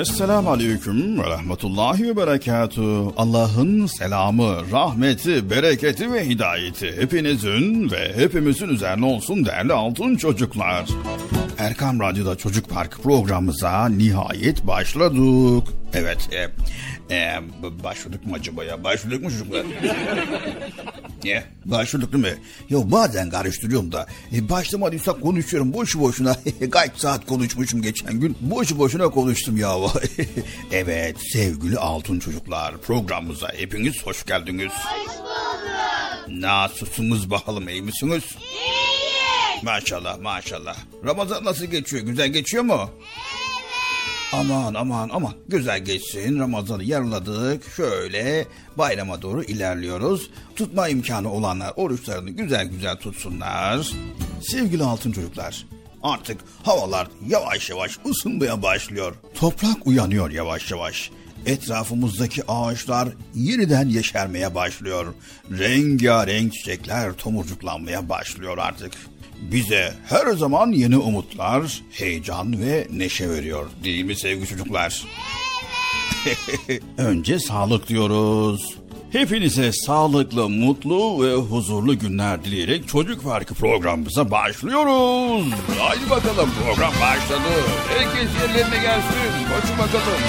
Esselamu Aleyküm ve Rahmetullahi ve Berekatuhu. Allah'ın selamı, rahmeti, bereketi ve hidayeti hepinizin ve hepimizin üzerine olsun değerli altın çocuklar. Erkam Radyo'da Çocuk Park programımıza nihayet başladık. Evet, e, e, başladık mı acaba ya? Başladık mı çocuklar? Ne? Başladık değil mi? Ya bazen karıştırıyorum da. E, başlamadıysak konuşuyorum boşu boşuna. Kaç saat konuşmuşum geçen gün. Boşu boşuna konuştum ya. evet sevgili altın çocuklar programımıza hepiniz hoş geldiniz. Hoş bulduk. Nasılsınız bakalım iyi misiniz? İyiyiz. Maşallah maşallah. Ramazan nasıl geçiyor? Güzel geçiyor mu? Evet. Aman aman aman güzel geçsin Ramazan'ı yarıladık şöyle bayrama doğru ilerliyoruz. Tutma imkanı olanlar oruçlarını güzel güzel tutsunlar. Sevgili altın çocuklar artık havalar yavaş yavaş ısınmaya başlıyor. Toprak uyanıyor yavaş yavaş. Etrafımızdaki ağaçlar yeniden yeşermeye başlıyor. Rengarenk çiçekler tomurcuklanmaya başlıyor artık bize her zaman yeni umutlar, heyecan ve neşe veriyor. Değil mi sevgili çocuklar? Önce sağlık diyoruz. Hepinize sağlıklı, mutlu ve huzurlu günler dileyerek Çocuk Farkı programımıza başlıyoruz. Haydi bakalım program başladı. Herkes yerlerine gelsin. Koşun bakalım.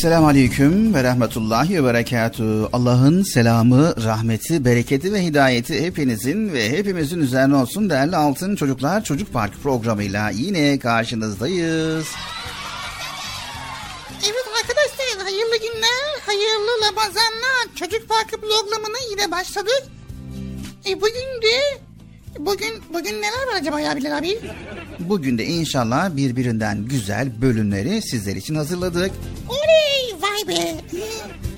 Esselamu Aleyküm ve Rahmetullahi ve Berekatuhu. Allah'ın selamı, rahmeti, bereketi ve hidayeti hepinizin ve hepimizin üzerine olsun değerli Altın Çocuklar Çocuk Park programıyla yine karşınızdayız. Evet arkadaşlar hayırlı günler, hayırlı Ramazanlar. Çocuk Parkı programına yine başladık. E bugün de Bugün bugün neler var acaba ya Bilal abi? Bugün de inşallah birbirinden güzel bölümleri sizler için hazırladık. Oley vay be.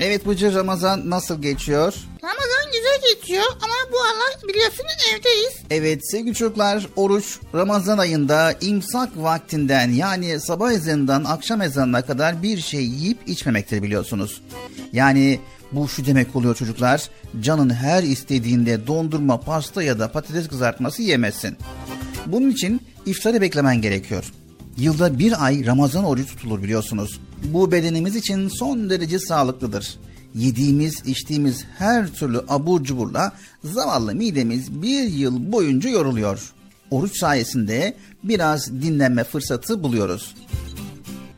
Evet Bıcır Ramazan nasıl geçiyor? Ramazan güzel geçiyor ama bu aralar biliyorsunuz evdeyiz. Evet sevgili çocuklar oruç Ramazan ayında imsak vaktinden yani sabah ezanından akşam ezanına kadar bir şey yiyip içmemektir biliyorsunuz. Yani bu şu demek oluyor çocuklar. Canın her istediğinde dondurma, pasta ya da patates kızartması yemezsin. Bunun için iftarı beklemen gerekiyor. Yılda bir ay Ramazan orucu tutulur biliyorsunuz. Bu bedenimiz için son derece sağlıklıdır. Yediğimiz, içtiğimiz her türlü abur cuburla zavallı midemiz bir yıl boyunca yoruluyor. Oruç sayesinde biraz dinlenme fırsatı buluyoruz.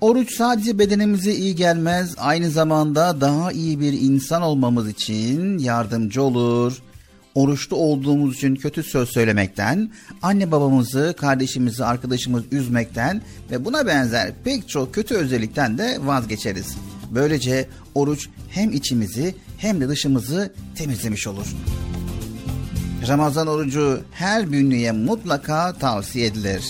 Oruç sadece bedenimize iyi gelmez, aynı zamanda daha iyi bir insan olmamız için yardımcı olur. Oruçlu olduğumuz için kötü söz söylemekten, anne babamızı, kardeşimizi, arkadaşımızı üzmekten ve buna benzer pek çok kötü özellikten de vazgeçeriz. Böylece oruç hem içimizi hem de dışımızı temizlemiş olur. Ramazan orucu her bünlüye mutlaka tavsiye edilir.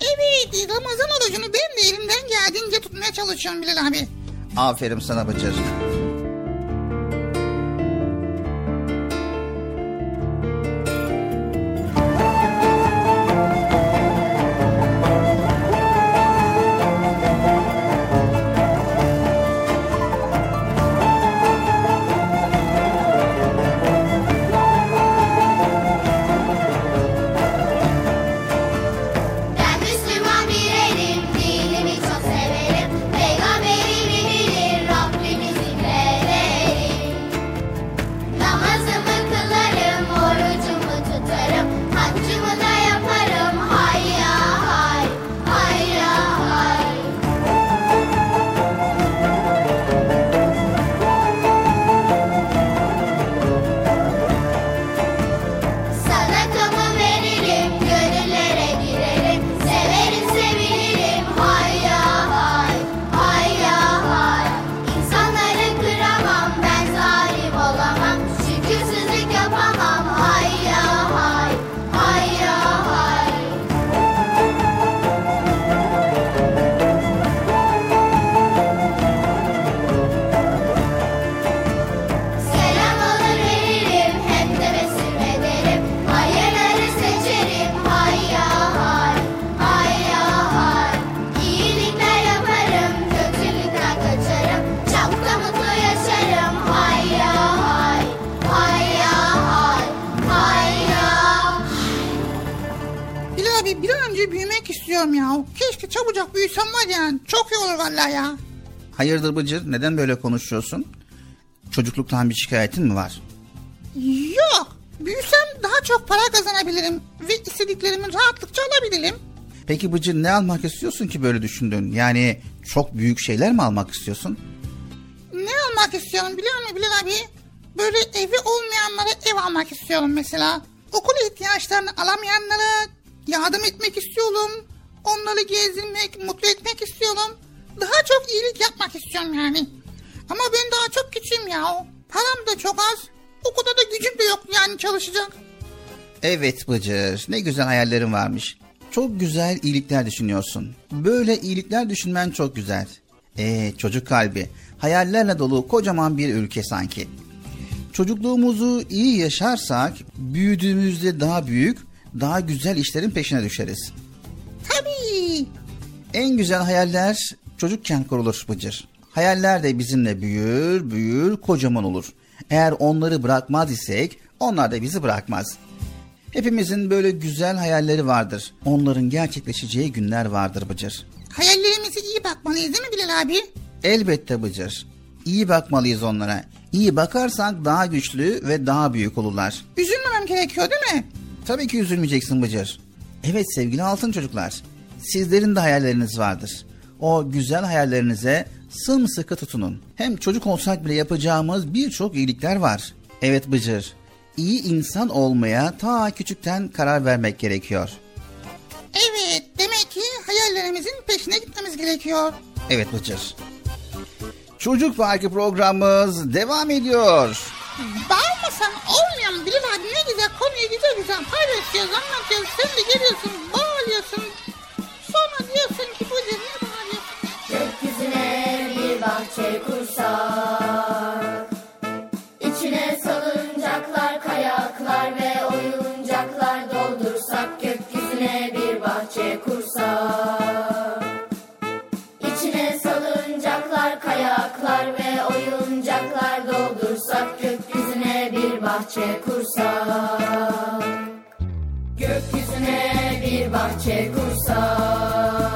Evet Ramazan orucunu ben de elimden geldiğince tutmaya çalışıyorum Bilal abi. Aferin sana Bıcır. Çabucak büyüsem var ya. Çok iyi olur vallahi ya. Hayırdır Bıcır neden böyle konuşuyorsun? Çocukluktan bir şikayetin mi var? Yok. Büyüsem daha çok para kazanabilirim. Ve istediklerimi rahatlıkça alabilirim. Peki Bıcır ne almak istiyorsun ki böyle düşündün? Yani çok büyük şeyler mi almak istiyorsun? Ne almak istiyorum biliyor musun Bilal abi? Böyle evi olmayanlara ev almak istiyorum mesela. Okul ihtiyaçlarını alamayanlara yardım etmek istiyorum. Onları gezdirmek, mutlu etmek istiyorum. Daha çok iyilik yapmak istiyorum yani. Ama ben daha çok küçüğüm ya. Param da çok az. O kadar da gücüm de yok yani çalışacak. Evet Bıcır ne güzel hayallerin varmış. Çok güzel iyilikler düşünüyorsun. Böyle iyilikler düşünmen çok güzel. Ee çocuk kalbi hayallerle dolu kocaman bir ülke sanki. Çocukluğumuzu iyi yaşarsak büyüdüğümüzde daha büyük, daha güzel işlerin peşine düşeriz. Tabii. En güzel hayaller çocukken kurulur Bıcır. Hayaller de bizimle büyür, büyür, kocaman olur. Eğer onları bırakmaz isek onlar da bizi bırakmaz. Hepimizin böyle güzel hayalleri vardır. Onların gerçekleşeceği günler vardır Bıcır. Hayallerimize iyi bakmalıyız değil mi Bilal abi? Elbette Bıcır. İyi bakmalıyız onlara. İyi bakarsak daha güçlü ve daha büyük olurlar. Üzülmemem gerekiyor değil mi? Tabii ki üzülmeyeceksin Bıcır. Evet sevgili altın çocuklar. Sizlerin de hayalleriniz vardır. O güzel hayallerinize sımsıkı tutunun. Hem çocuk olsak bile yapacağımız birçok iyilikler var. Evet Bıcır. İyi insan olmaya ta küçükten karar vermek gerekiyor. Evet demek ki hayallerimizin peşine gitmemiz gerekiyor. Evet Bıcır. Çocuk Parkı programımız devam ediyor. Bağırmasan mu Bilal abi ne güzel konuyu güzel güzel paylaşıyoruz anlatıyoruz sen de geliyorsun bağırıyorsun. Bahçe kursak İçine salıncaklar, kayaklar ve oyuncaklar doldursak Gökyüzüne bir bahçe kursak. İçine salıncaklar, kayaklar ve oyuncaklar doldursak Gökyüzüne bir bahçe kursak. Gökyüzüne bir bahçe kursak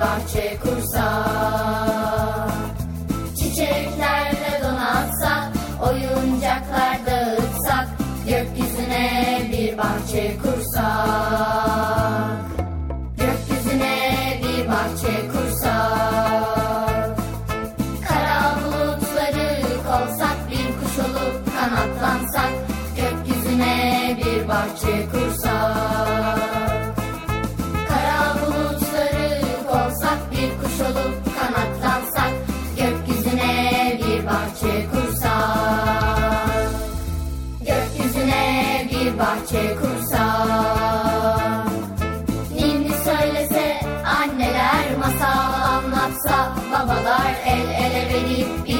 Gökyüzüne bir bahçe kursak Ninni söylese anneler masal anlatsa Babalar el ele verip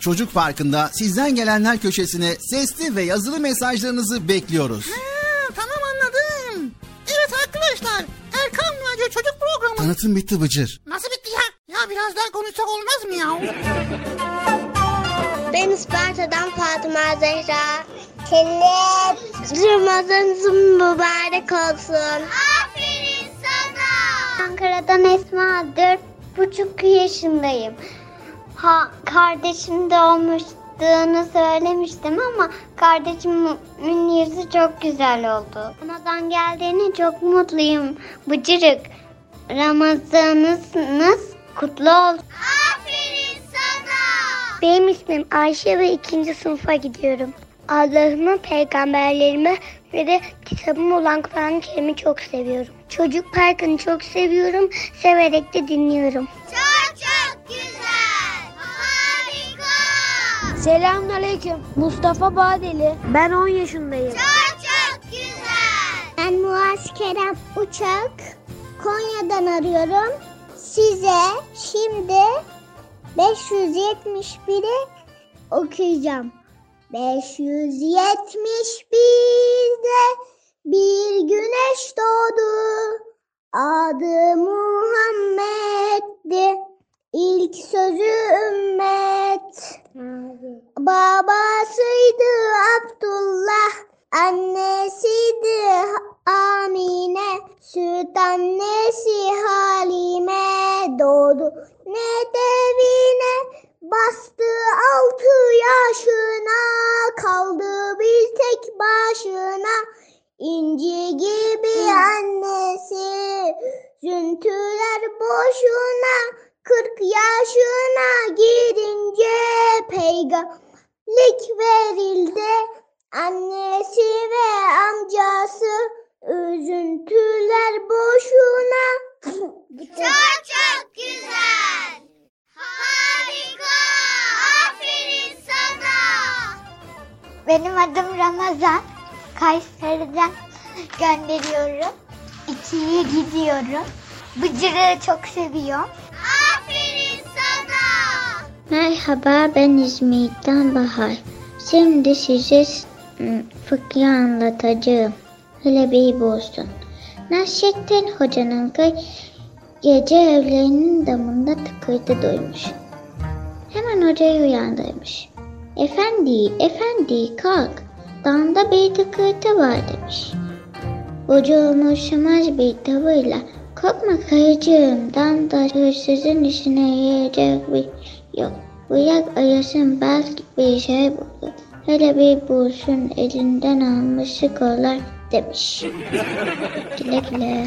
Çocuk Parkı'nda sizden gelenler köşesine sesli ve yazılı mesajlarınızı bekliyoruz. Ha, tamam anladım. Evet arkadaşlar Erkan Radyo Çocuk Programı. Tanıtım bitti Bıcır. Nasıl bitti ya? Ya biraz daha konuşsak olmaz mı ya? Ben Isparta'dan Fatıma Zehra. Senin Ramazanınız mübarek olsun. Aferin sana. Ankara'dan Esma, dört buçuk yaşındayım. Ha, kardeşim de olmuştuğunu söylemiştim ama kardeşimin yüzü çok güzel oldu. Ramazan geldiğine çok mutluyum. Bıcırık, Ramazanınız kutlu olsun. Aferin sana. Benim ismim Ayşe ve ikinci sınıfa gidiyorum. Allah'ımı, peygamberlerimi ve de kitabım olan Kur'an-ı Kerim'i çok seviyorum. Çocuk Parkı'nı çok seviyorum, severek de dinliyorum. Çok çok güzel. Selamünaleyküm. Mustafa Badeli. Ben 10 yaşındayım. Çok çok güzel. Ben Muaz Kerem Uçak. Konya'dan arıyorum. Size şimdi 571'i okuyacağım. 571'de bir güneş doğdu. Adı Muhammed'di. İlk sözü. Babasıydı Abdullah, annesiydi Amine, süt annesi Halime doğdu. Ne devine, bastı altı yaşına, kaldı bir tek başına. İnci gibi annesi, züntüler boşuna, kırk yaşına girince peygamberlik verildi. Annesi ve amcası üzüntüler boşuna. Çok çok güzel. Harika. Aferin sana. Benim adım Ramazan. Kayseri'den gönderiyorum. İkiye gidiyorum. Bıcırığı çok seviyorum. Merhaba ben İzmir'den Bahar. Şimdi size fıkra anlatacağım. Hele bir olsun. Nasrettin Hoca'nın kız gece evlerinin damında tıkırtı duymuş. hemen hocayı uyandırmış. Efendi, efendi kalk. Dağında bir tıkırtı var demiş. Hoca umursamaz bir tavırla Korkma kayıcığım, dağda hırsızın işine yarayacak bir yok. Bırak arasın belki bir şey bulur. Hele bir bulsun elinden alması kolay demiş. güle güle.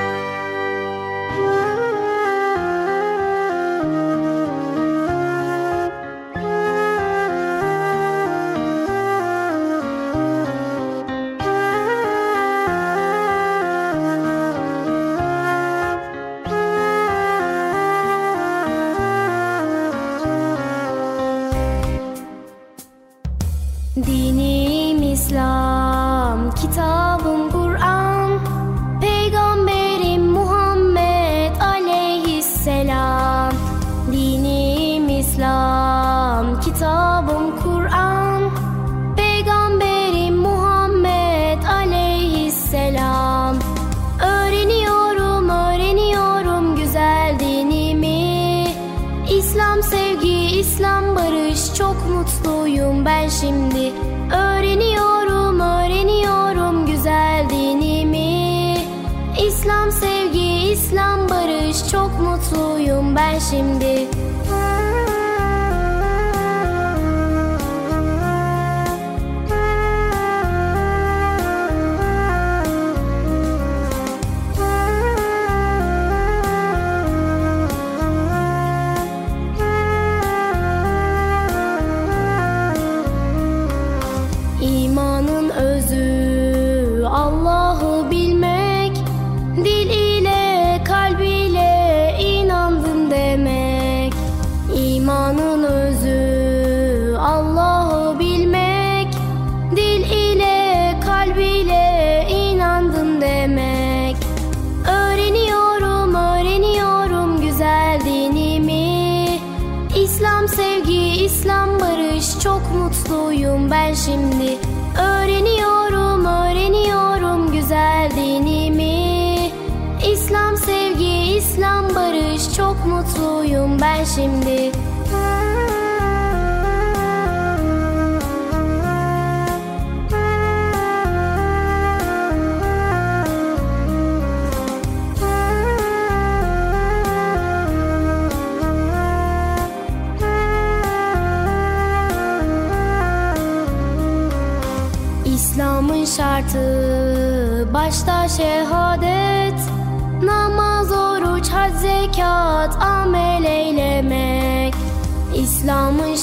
Mutluyum ben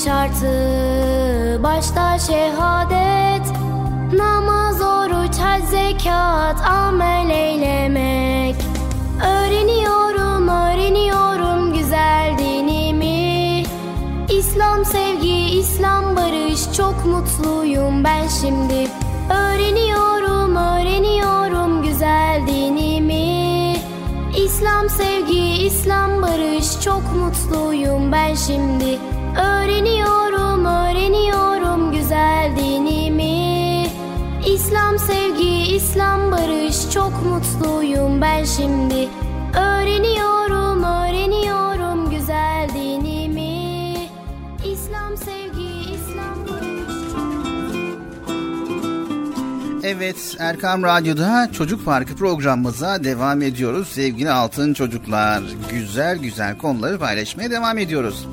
şartı. Başta şehadet Namaz, oruç, hac, zekat, amel eylemek. Öğreniyorum, öğreniyorum güzel dinimi. İslam sevgi, İslam barış çok mutluyum ben şimdi. Öğreniyorum, öğreniyorum güzel dinimi. İslam sevgi, İslam barış çok mutluyum ben şimdi çok mutluyum ben şimdi Öğreniyorum, öğreniyorum güzel dinimi İslam sevgi, İslam Evet Erkam Radyo'da Çocuk Parkı programımıza devam ediyoruz. Sevgili altın çocuklar güzel güzel konuları paylaşmaya devam ediyoruz.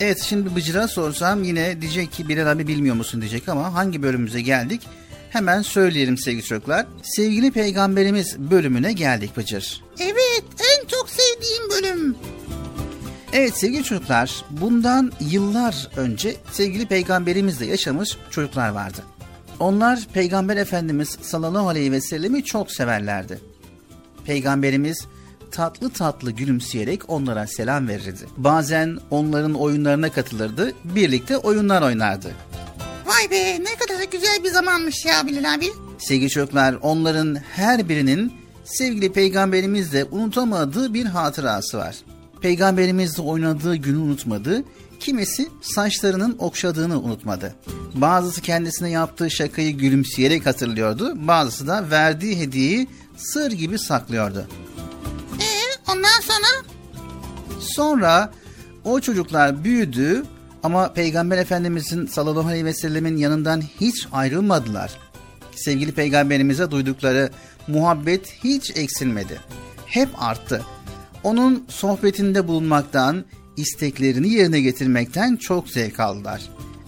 Evet şimdi Bıcır'a sorsam yine diyecek ki Bilal abi bilmiyor musun diyecek ama hangi bölümümüze geldik? Hemen söyleyelim sevgili çocuklar. Sevgili Peygamberimiz bölümüne geldik Bıcır. Evet en çok sevdiğim bölüm. Evet sevgili çocuklar bundan yıllar önce sevgili peygamberimizle yaşamış çocuklar vardı. Onlar peygamber efendimiz sallallahu aleyhi ve sellemi çok severlerdi. Peygamberimiz tatlı tatlı gülümseyerek onlara selam verirdi. Bazen onların oyunlarına katılırdı, birlikte oyunlar oynardı. Vay be ne kadar güzel bir zamanmış ya Bilal abi. Sevgili çocuklar onların her birinin sevgili peygamberimizle unutamadığı bir hatırası var. Peygamberimizle oynadığı günü unutmadı, kimisi saçlarının okşadığını unutmadı. Bazısı kendisine yaptığı şakayı gülümseyerek hatırlıyordu, bazısı da verdiği hediyeyi sır gibi saklıyordu. Ee ondan sonra Sonra o çocuklar büyüdü ama Peygamber Efendimizin sallallahu aleyhi ve sellemin yanından hiç ayrılmadılar. Sevgili peygamberimize duydukları muhabbet hiç eksilmedi. Hep arttı. Onun sohbetinde bulunmaktan, isteklerini yerine getirmekten çok zevk aldılar.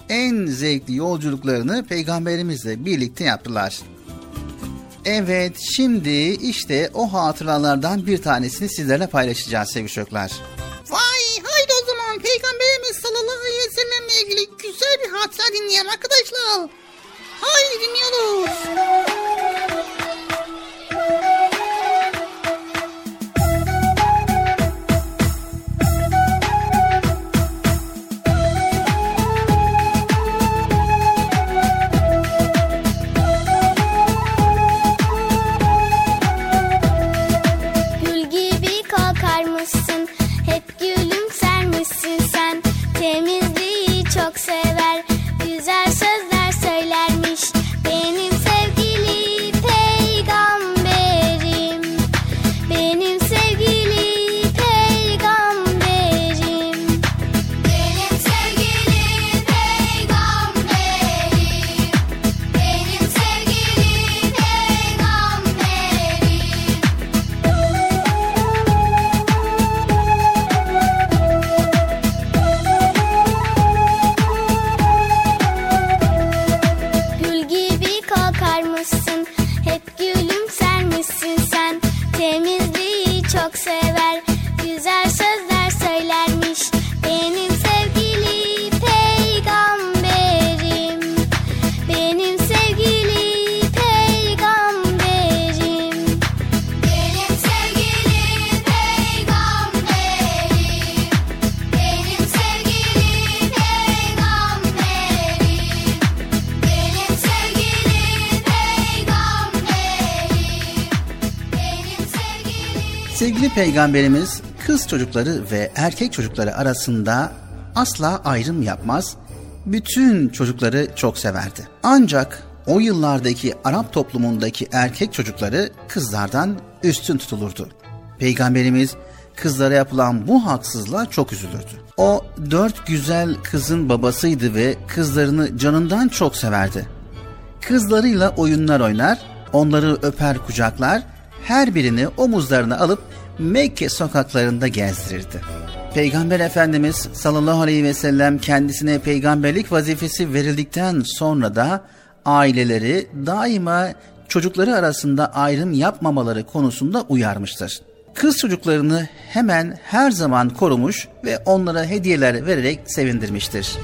En zevkli yolculuklarını peygamberimizle birlikte yaptılar. Evet, şimdi işte o hatıralardan bir tanesini sizlerle paylaşacağız sevgili çocuklar. vay haydi zaman Peygamberimiz sallallahu aleyhi ve sellemle ilgili güzel bir hatıra dinleyelim arkadaşlar. Haydi dinliyoruz. Temizliği çok sever sevgili peygamberimiz kız çocukları ve erkek çocukları arasında asla ayrım yapmaz. Bütün çocukları çok severdi. Ancak o yıllardaki Arap toplumundaki erkek çocukları kızlardan üstün tutulurdu. Peygamberimiz kızlara yapılan bu haksızlığa çok üzülürdü. O dört güzel kızın babasıydı ve kızlarını canından çok severdi. Kızlarıyla oyunlar oynar, onları öper kucaklar, her birini omuzlarına alıp Mekke sokaklarında gezdirirdi. Peygamber Efendimiz sallallahu aleyhi ve sellem kendisine peygamberlik vazifesi verildikten sonra da aileleri daima çocukları arasında ayrım yapmamaları konusunda uyarmıştır. Kız çocuklarını hemen her zaman korumuş ve onlara hediyeler vererek sevindirmiştir.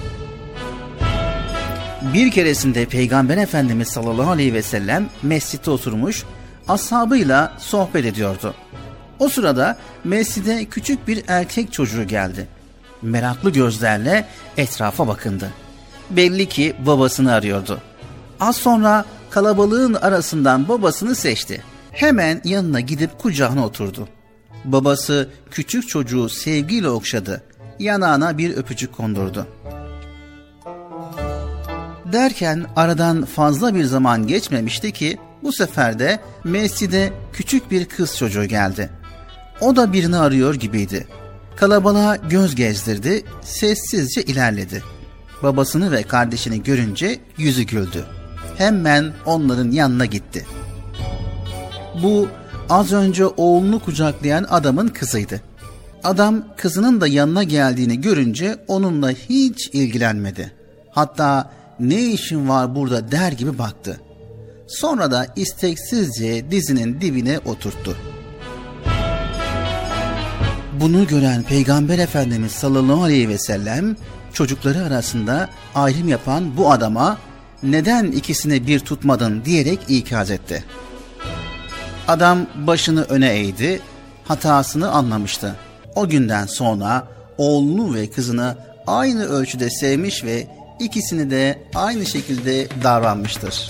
Bir keresinde Peygamber Efendimiz sallallahu aleyhi ve sellem mescitte oturmuş, ashabıyla sohbet ediyordu. O sırada mescide küçük bir erkek çocuğu geldi. Meraklı gözlerle etrafa bakındı. Belli ki babasını arıyordu. Az sonra kalabalığın arasından babasını seçti. Hemen yanına gidip kucağına oturdu. Babası küçük çocuğu sevgiyle okşadı. Yanağına bir öpücük kondurdu. Derken aradan fazla bir zaman geçmemişti ki bu sefer de mescide küçük bir kız çocuğu geldi. O da birini arıyor gibiydi. Kalabalığa göz gezdirdi, sessizce ilerledi. Babasını ve kardeşini görünce yüzü güldü. Hemen onların yanına gitti. Bu az önce oğlunu kucaklayan adamın kızıydı. Adam kızının da yanına geldiğini görünce onunla hiç ilgilenmedi. Hatta ne işin var burada der gibi baktı. Sonra da isteksizce dizinin dibine oturttu. Bunu gören Peygamber Efendimiz sallallahu aleyhi ve sellem çocukları arasında ayrım yapan bu adama neden ikisini bir tutmadın diyerek ikaz etti. Adam başını öne eğdi, hatasını anlamıştı. O günden sonra oğlunu ve kızını aynı ölçüde sevmiş ve ikisini de aynı şekilde davranmıştır.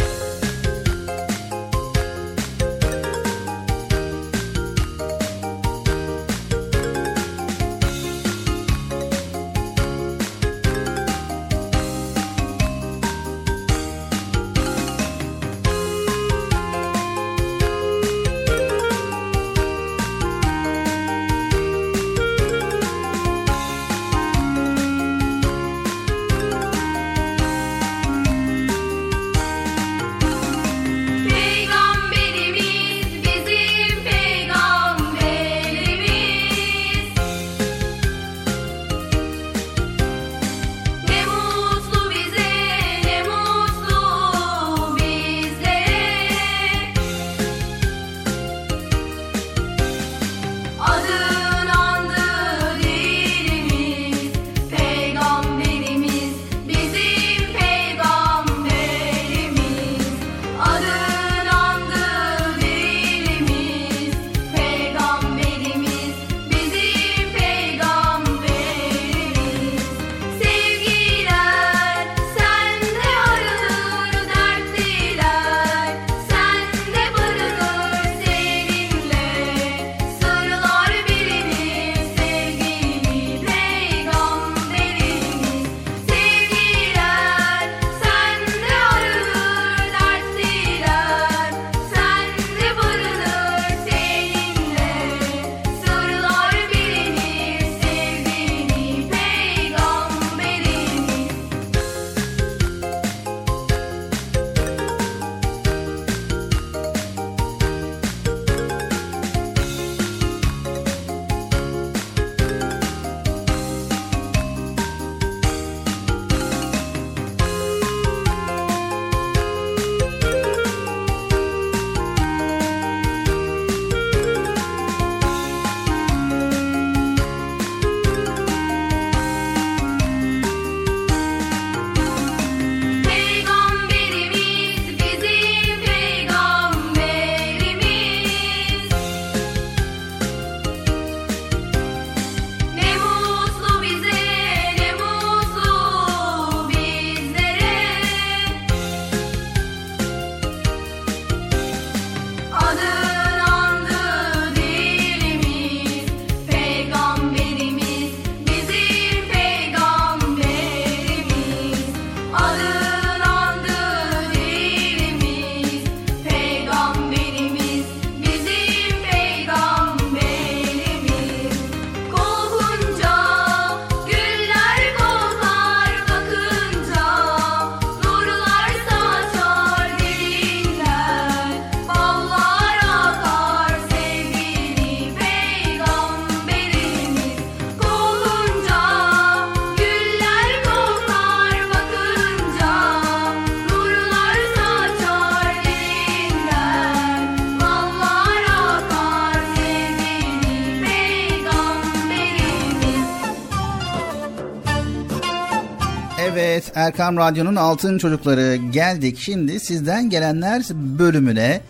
Evet Erkam Radyo'nun Altın Çocukları geldik şimdi sizden gelenler bölümüne.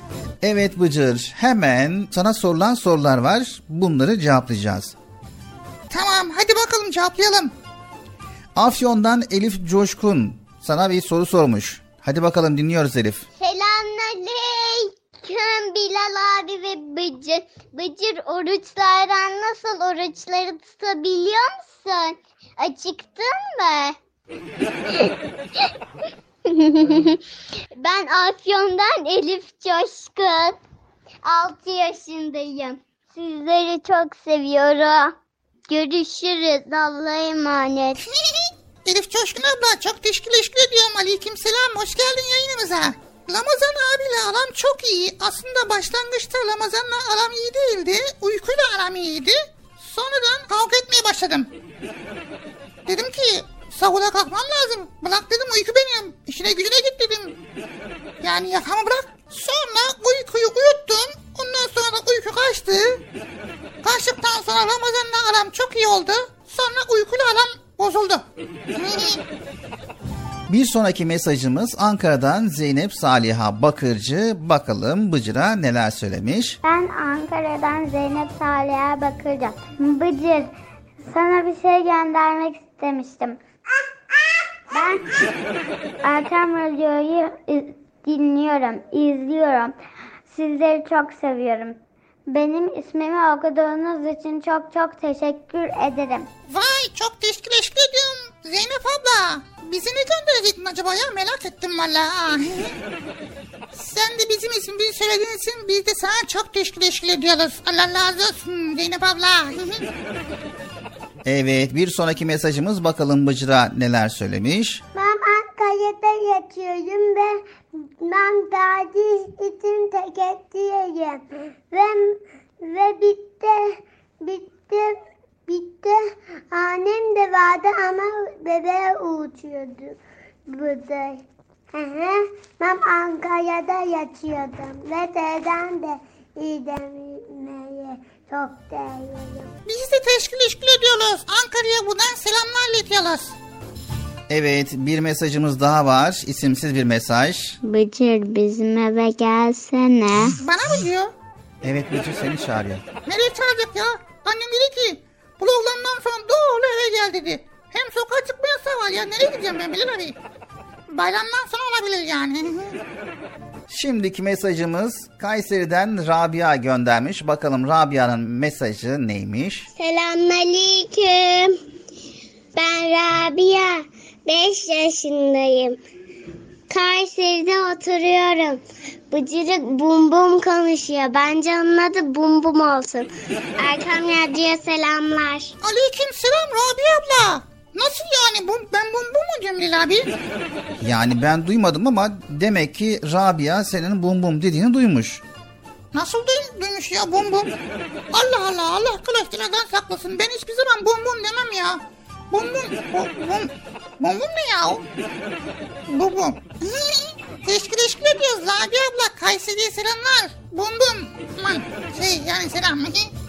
Evet Bıcır hemen sana sorulan sorular var bunları cevaplayacağız. Tamam hadi bakalım cevaplayalım. Afyon'dan Elif Coşkun sana bir soru sormuş. Hadi bakalım dinliyoruz Elif. Selamünaleyküm Bilal abi ve Bıcır. Bıcır oruçlardan nasıl oruçları tutabiliyor musun? Acıktın mı? Ben Afyon'dan Elif Coşkun. 6 yaşındayım. Sizleri çok seviyorum. Görüşürüz. Allah'a emanet. Elif Coşkun abla çok teşekkür ediyorum. Aleyküm selam. Hoş geldin yayınımıza. Ramazan abiyle aram çok iyi. Aslında başlangıçta Ramazan'la aram iyi değildi. Uykuyla aram iyiydi. Sonradan kavga etmeye başladım. Dedim ki sahura kalkmam lazım. Bırak dedim uyku benim. İşine gücüne git dedim. Yani yakamı bırak. Sonra uykuyu uyuttum. Ondan sonra uyku kaçtı. Kaçtıktan sonra Ramazan'la aram çok iyi oldu. Sonra uykuyla aram bozuldu. Bir sonraki mesajımız Ankara'dan Zeynep Saliha Bakırcı. Bakalım Bıcır'a neler söylemiş. Ben Ankara'dan Zeynep Salih'e bakacağım. Bıcır, sana bir şey göndermek istemiştim. Ben Erkan Radyo'yu dinliyorum, izliyorum. Sizleri çok seviyorum. Benim ismimi okuduğunuz için çok çok teşekkür ederim. Vay çok teşekkür ediyorum. Zeynep abla. Bizi ne gönderecektin acaba ya merak ettim valla. Sen de bizim ismimizi söylediğin için biz de sana çok teşekkür ediyoruz. Allah razı olsun Zeynep abla. Evet bir sonraki mesajımız bakalım Bıcır'a neler söylemiş. Ben Ankara'da yatıyorum ve ben tatil için teketteyim. Ve, ve bitti, bitti, bitti. Annem de vardı ama bebeğe uçuyordu burada. Ben Ankara'da yatıyordum ve dedem de iyi çok seviyorum. Biz de teşekkür teşekkür ediyoruz. Ankara'ya buradan selamlar iletiyoruz. Evet bir mesajımız daha var. İsimsiz bir mesaj. Bıcır bizim eve gelsene. Bana mı diyor? Evet Bıcır seni çağırıyor. Nereye çağıracak ya? Annem dedi ki programdan sonra doğru eve gel dedi. Hem sokağa çıkma yasağı var ya. Nereye gideceğim ben Bilal abi? Bayramdan sonra olabilir yani. Şimdiki mesajımız Kayseri'den Rabia göndermiş. Bakalım Rabia'nın mesajı neymiş? Selamünaleyküm. Ben Rabia. 5 yaşındayım. Kayseri'de oturuyorum. Bıcırık bum bum konuşuyor. Bence onun adı bum bum olsun. Erkam Radyo'ya selamlar. Aleyküm selam Rabia abla. Nasıl yani? Bu, ben bum bum mu Bilal abi? Yani ben duymadım ama demek ki Rabia senin bum bum dediğini duymuş. Nasıl duy- duymuş ya bum bum? Allah Allah Allah kılıçtıradan saklasın. Ben hiçbir zaman bum bum demem ya. Bum bum. Bum bum, bum, bum ne ya? Bum bum. teşekkür teşekkür ediyoruz Rabia abla. Kayseri'ye selamlar. Bum bum. Aman şey yani selam.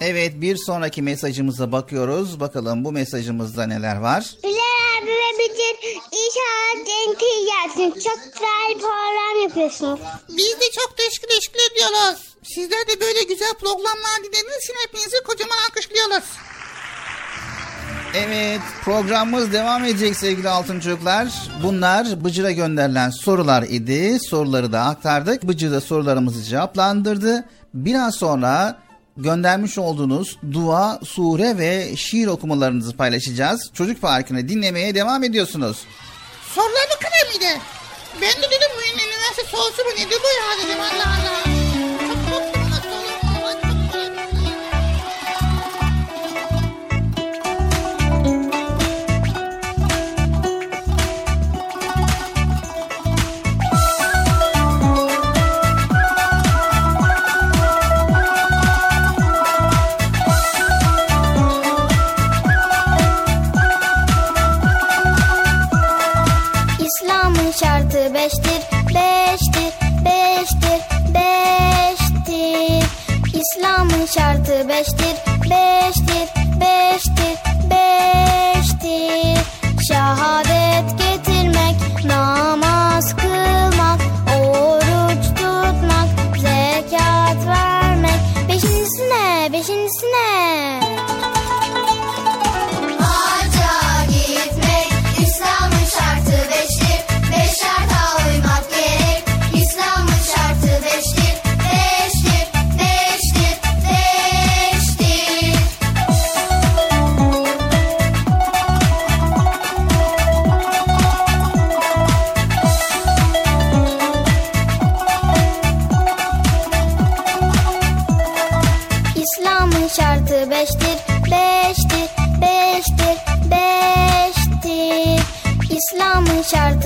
Evet bir sonraki mesajımıza bakıyoruz. Bakalım bu mesajımızda neler var? Bilal abi ve Bıcır inşallah denk iyi gelsin. Çok güzel program yapıyorsunuz. Biz de çok teşekkür teşekkür ediyoruz. Sizler de böyle güzel programlar dinlediğiniz için hepinizi kocaman alkışlıyoruz. Evet programımız devam edecek sevgili altın çocuklar. Bunlar Bıcır'a gönderilen sorular idi. Soruları da aktardık. Bıcır da sorularımızı cevaplandırdı. Biraz sonra göndermiş olduğunuz dua, sure ve şiir okumalarınızı paylaşacağız. Çocuk Parkı'nı dinlemeye devam ediyorsunuz. Sorular bu kadar mıydı? Ben de dedim bu üniversite sorusu bu nedir bu ya dedim Allah Allah. sayısı beştir, beştir, beştir, beştir. İslam'ın şartı beştir, beştir, beştir, beştir. Şehadet getirmek, namaz kılmak, oruç tutmak, zekat vermek. Beşincisine, beşincisine.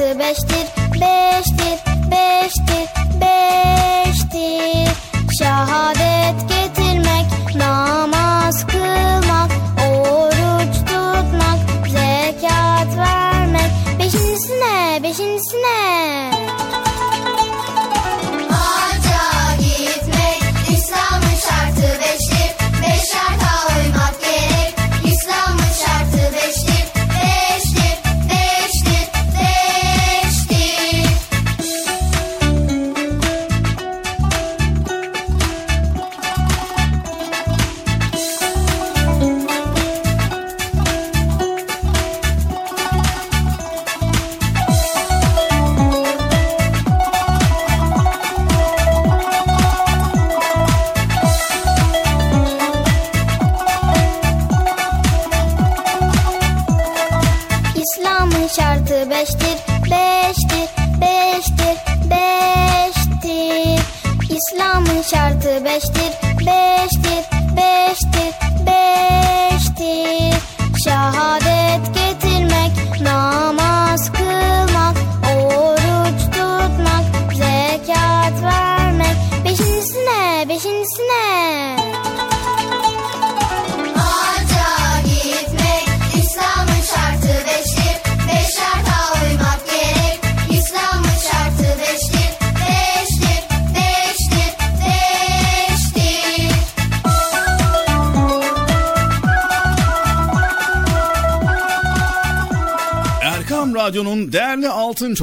İslam'ın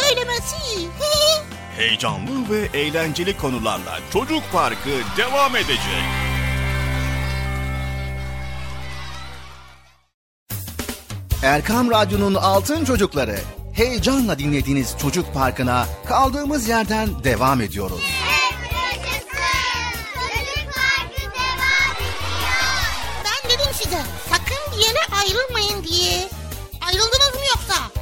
Söylemesi. Heyecanlı ve eğlenceli konularla Çocuk Parkı devam edecek. Erkam Radyo'nun Altın Çocukları. Heyecanla dinlediğiniz Çocuk Parkı'na kaldığımız yerden devam ediyoruz. Çocuk Parkı devam ediyor. Ben dedim size sakın bir yere ayrılmayın diye. Ayrıldınız mı yoksa?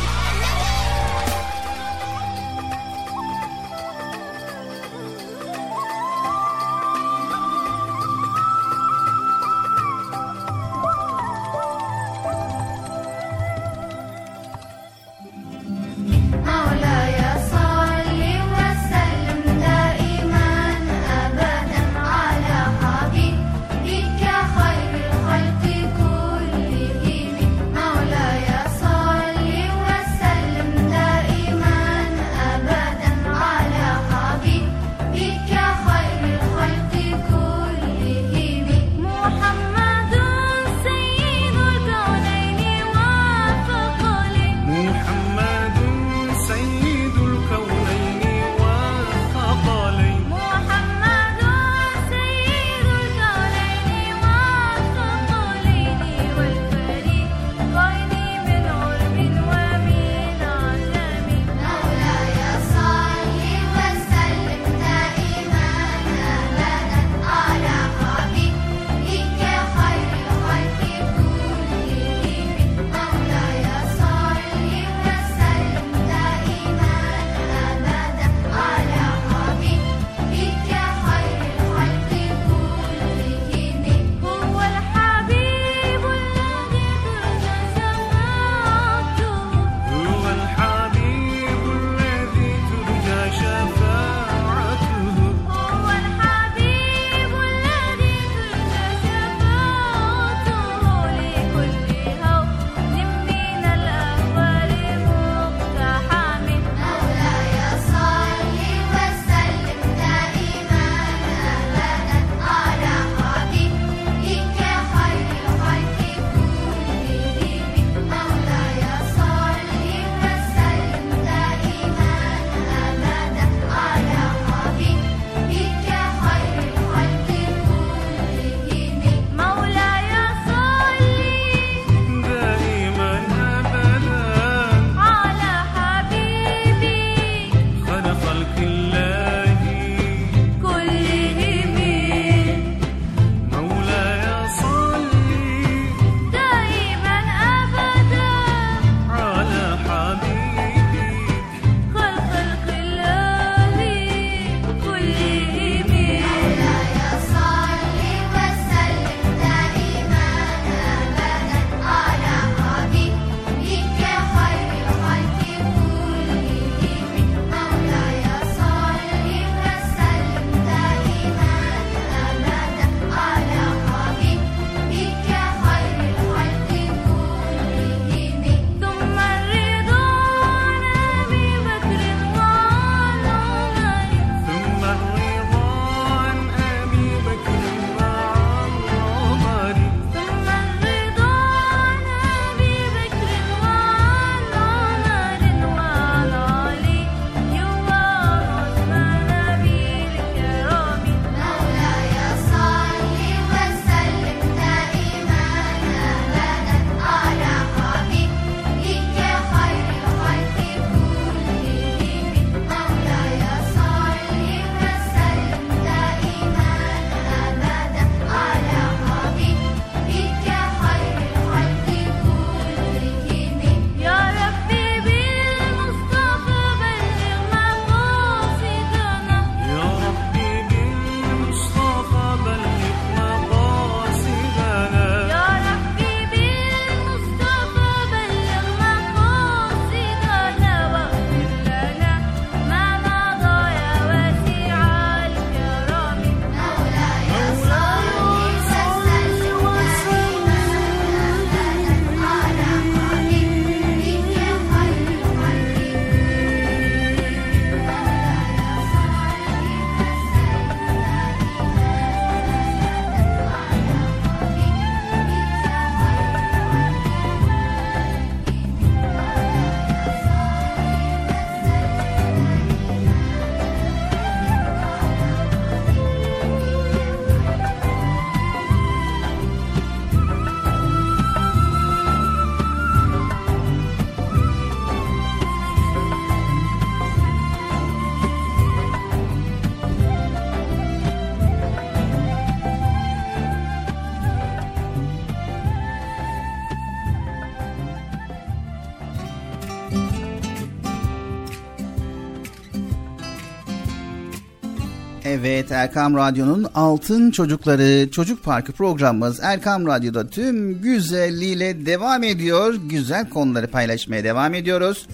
Evet Erkam Radyo'nun Altın Çocukları Çocuk Parkı programımız Erkam Radyo'da tüm güzelliğiyle devam ediyor. Güzel konuları paylaşmaya devam ediyoruz.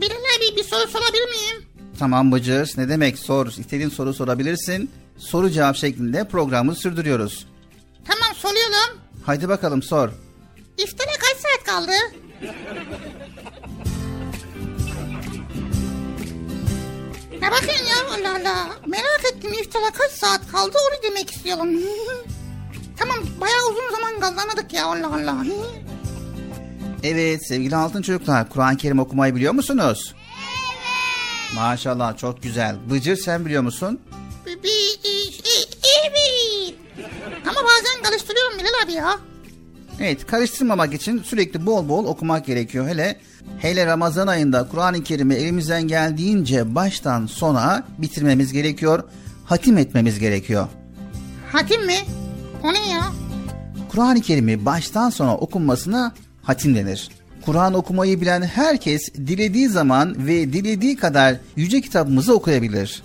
Bilal abi bir soru sorabilir miyim? Tamam Bıcır ne demek sor istediğin soru sorabilirsin. Soru cevap şeklinde programı sürdürüyoruz. Tamam soruyorum. Haydi bakalım sor. İftara kaç saat kaldı? Ya bakın ya Allah Allah. Merak ettim iftara kaç saat kaldı onu demek istiyorum. tamam bayağı uzun zaman kaldı anladık ya Allah Allah. Evet sevgili altın çocuklar Kur'an-ı Kerim okumayı biliyor musunuz? Evet. Maşallah çok güzel. Bıcır sen biliyor musun? Evet. Ama bazen karıştırıyorum Bilal abi ya. Evet karıştırmamak için sürekli bol bol okumak gerekiyor. Hele hele Ramazan ayında Kur'an-ı Kerim'i elimizden geldiğince baştan sona bitirmemiz gerekiyor. Hatim etmemiz gerekiyor. Hatim mi? O ne ya? Kur'an-ı Kerim'i baştan sona okunmasına hatim denir. Kur'an okumayı bilen herkes dilediği zaman ve dilediği kadar yüce kitabımızı okuyabilir.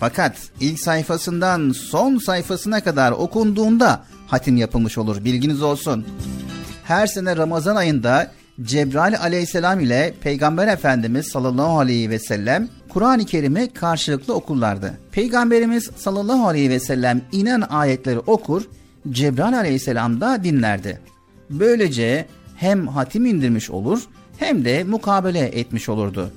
Fakat ilk sayfasından son sayfasına kadar okunduğunda hatim yapılmış olur bilginiz olsun. Her sene Ramazan ayında Cebrail aleyhisselam ile Peygamber Efendimiz sallallahu aleyhi ve sellem Kur'an-ı Kerim'i karşılıklı okurlardı. Peygamberimiz sallallahu aleyhi ve sellem inen ayetleri okur, Cebrail aleyhisselam da dinlerdi. Böylece hem hatim indirmiş olur hem de mukabele etmiş olurdu.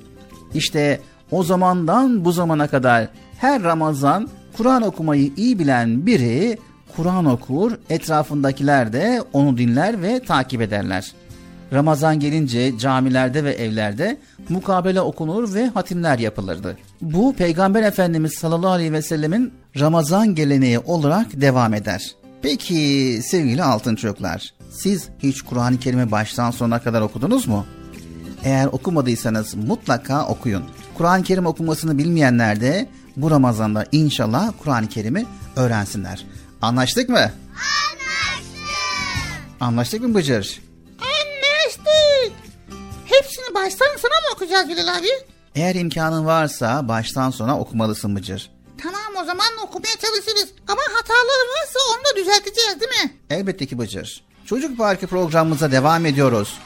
İşte o zamandan bu zamana kadar her Ramazan Kur'an okumayı iyi bilen biri Kur'an okur, etrafındakiler de onu dinler ve takip ederler. Ramazan gelince camilerde ve evlerde mukabele okunur ve hatimler yapılırdı. Bu Peygamber Efendimiz sallallahu aleyhi ve sellemin Ramazan geleneği olarak devam eder. Peki sevgili altın çocuklar, siz hiç Kur'an-ı Kerim'i baştan sona kadar okudunuz mu? Eğer okumadıysanız mutlaka okuyun. Kur'an-ı Kerim okumasını bilmeyenler de bu Ramazan'da inşallah Kur'an-ı Kerim'i öğrensinler. Anlaştık mı? Anlaştık. Anlaştık mı Bıcır? Baştan sona mı okuyacağız Bilal abi? Eğer imkanın varsa baştan sona okumalısın Bıcır. Tamam o zaman okumaya çalışırız. Ama hataları varsa onu da düzelteceğiz değil mi? Elbette ki Bıcır. Çocuk Parkı programımıza devam ediyoruz.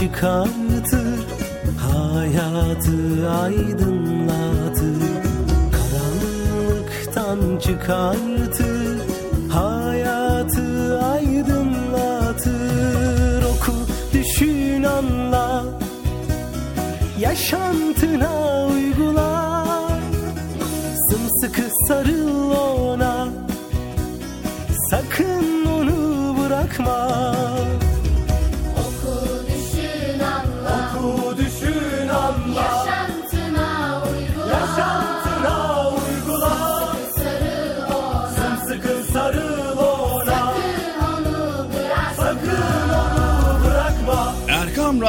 Çıkartır Hayatı aydınlatır. Karanlıktan çıkartır Hayatı aydınlatır. Oku, düşün, anla. Yaşantına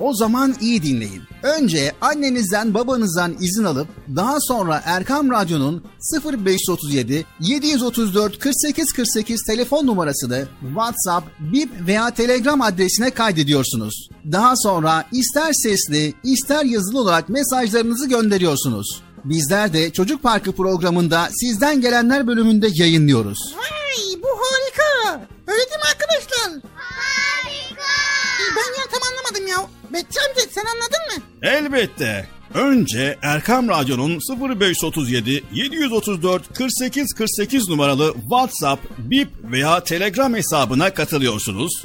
O zaman iyi dinleyin. Önce annenizden babanızdan izin alıp daha sonra Erkam Radyo'nun 0537 734 48 48 telefon numarasını WhatsApp, Bip veya Telegram adresine kaydediyorsunuz. Daha sonra ister sesli ister yazılı olarak mesajlarınızı gönderiyorsunuz. Bizler de Çocuk Parkı programında sizden gelenler bölümünde yayınlıyoruz. Vay bu harika. Öyle değil mi arkadaşlar? Harika. Ben ya tam anlamadım ya. Bekçi amca sen anladın mı? Elbette. Önce Erkam Radyo'nun 0537 734 48 48 numaralı WhatsApp, Bip veya Telegram hesabına katılıyorsunuz.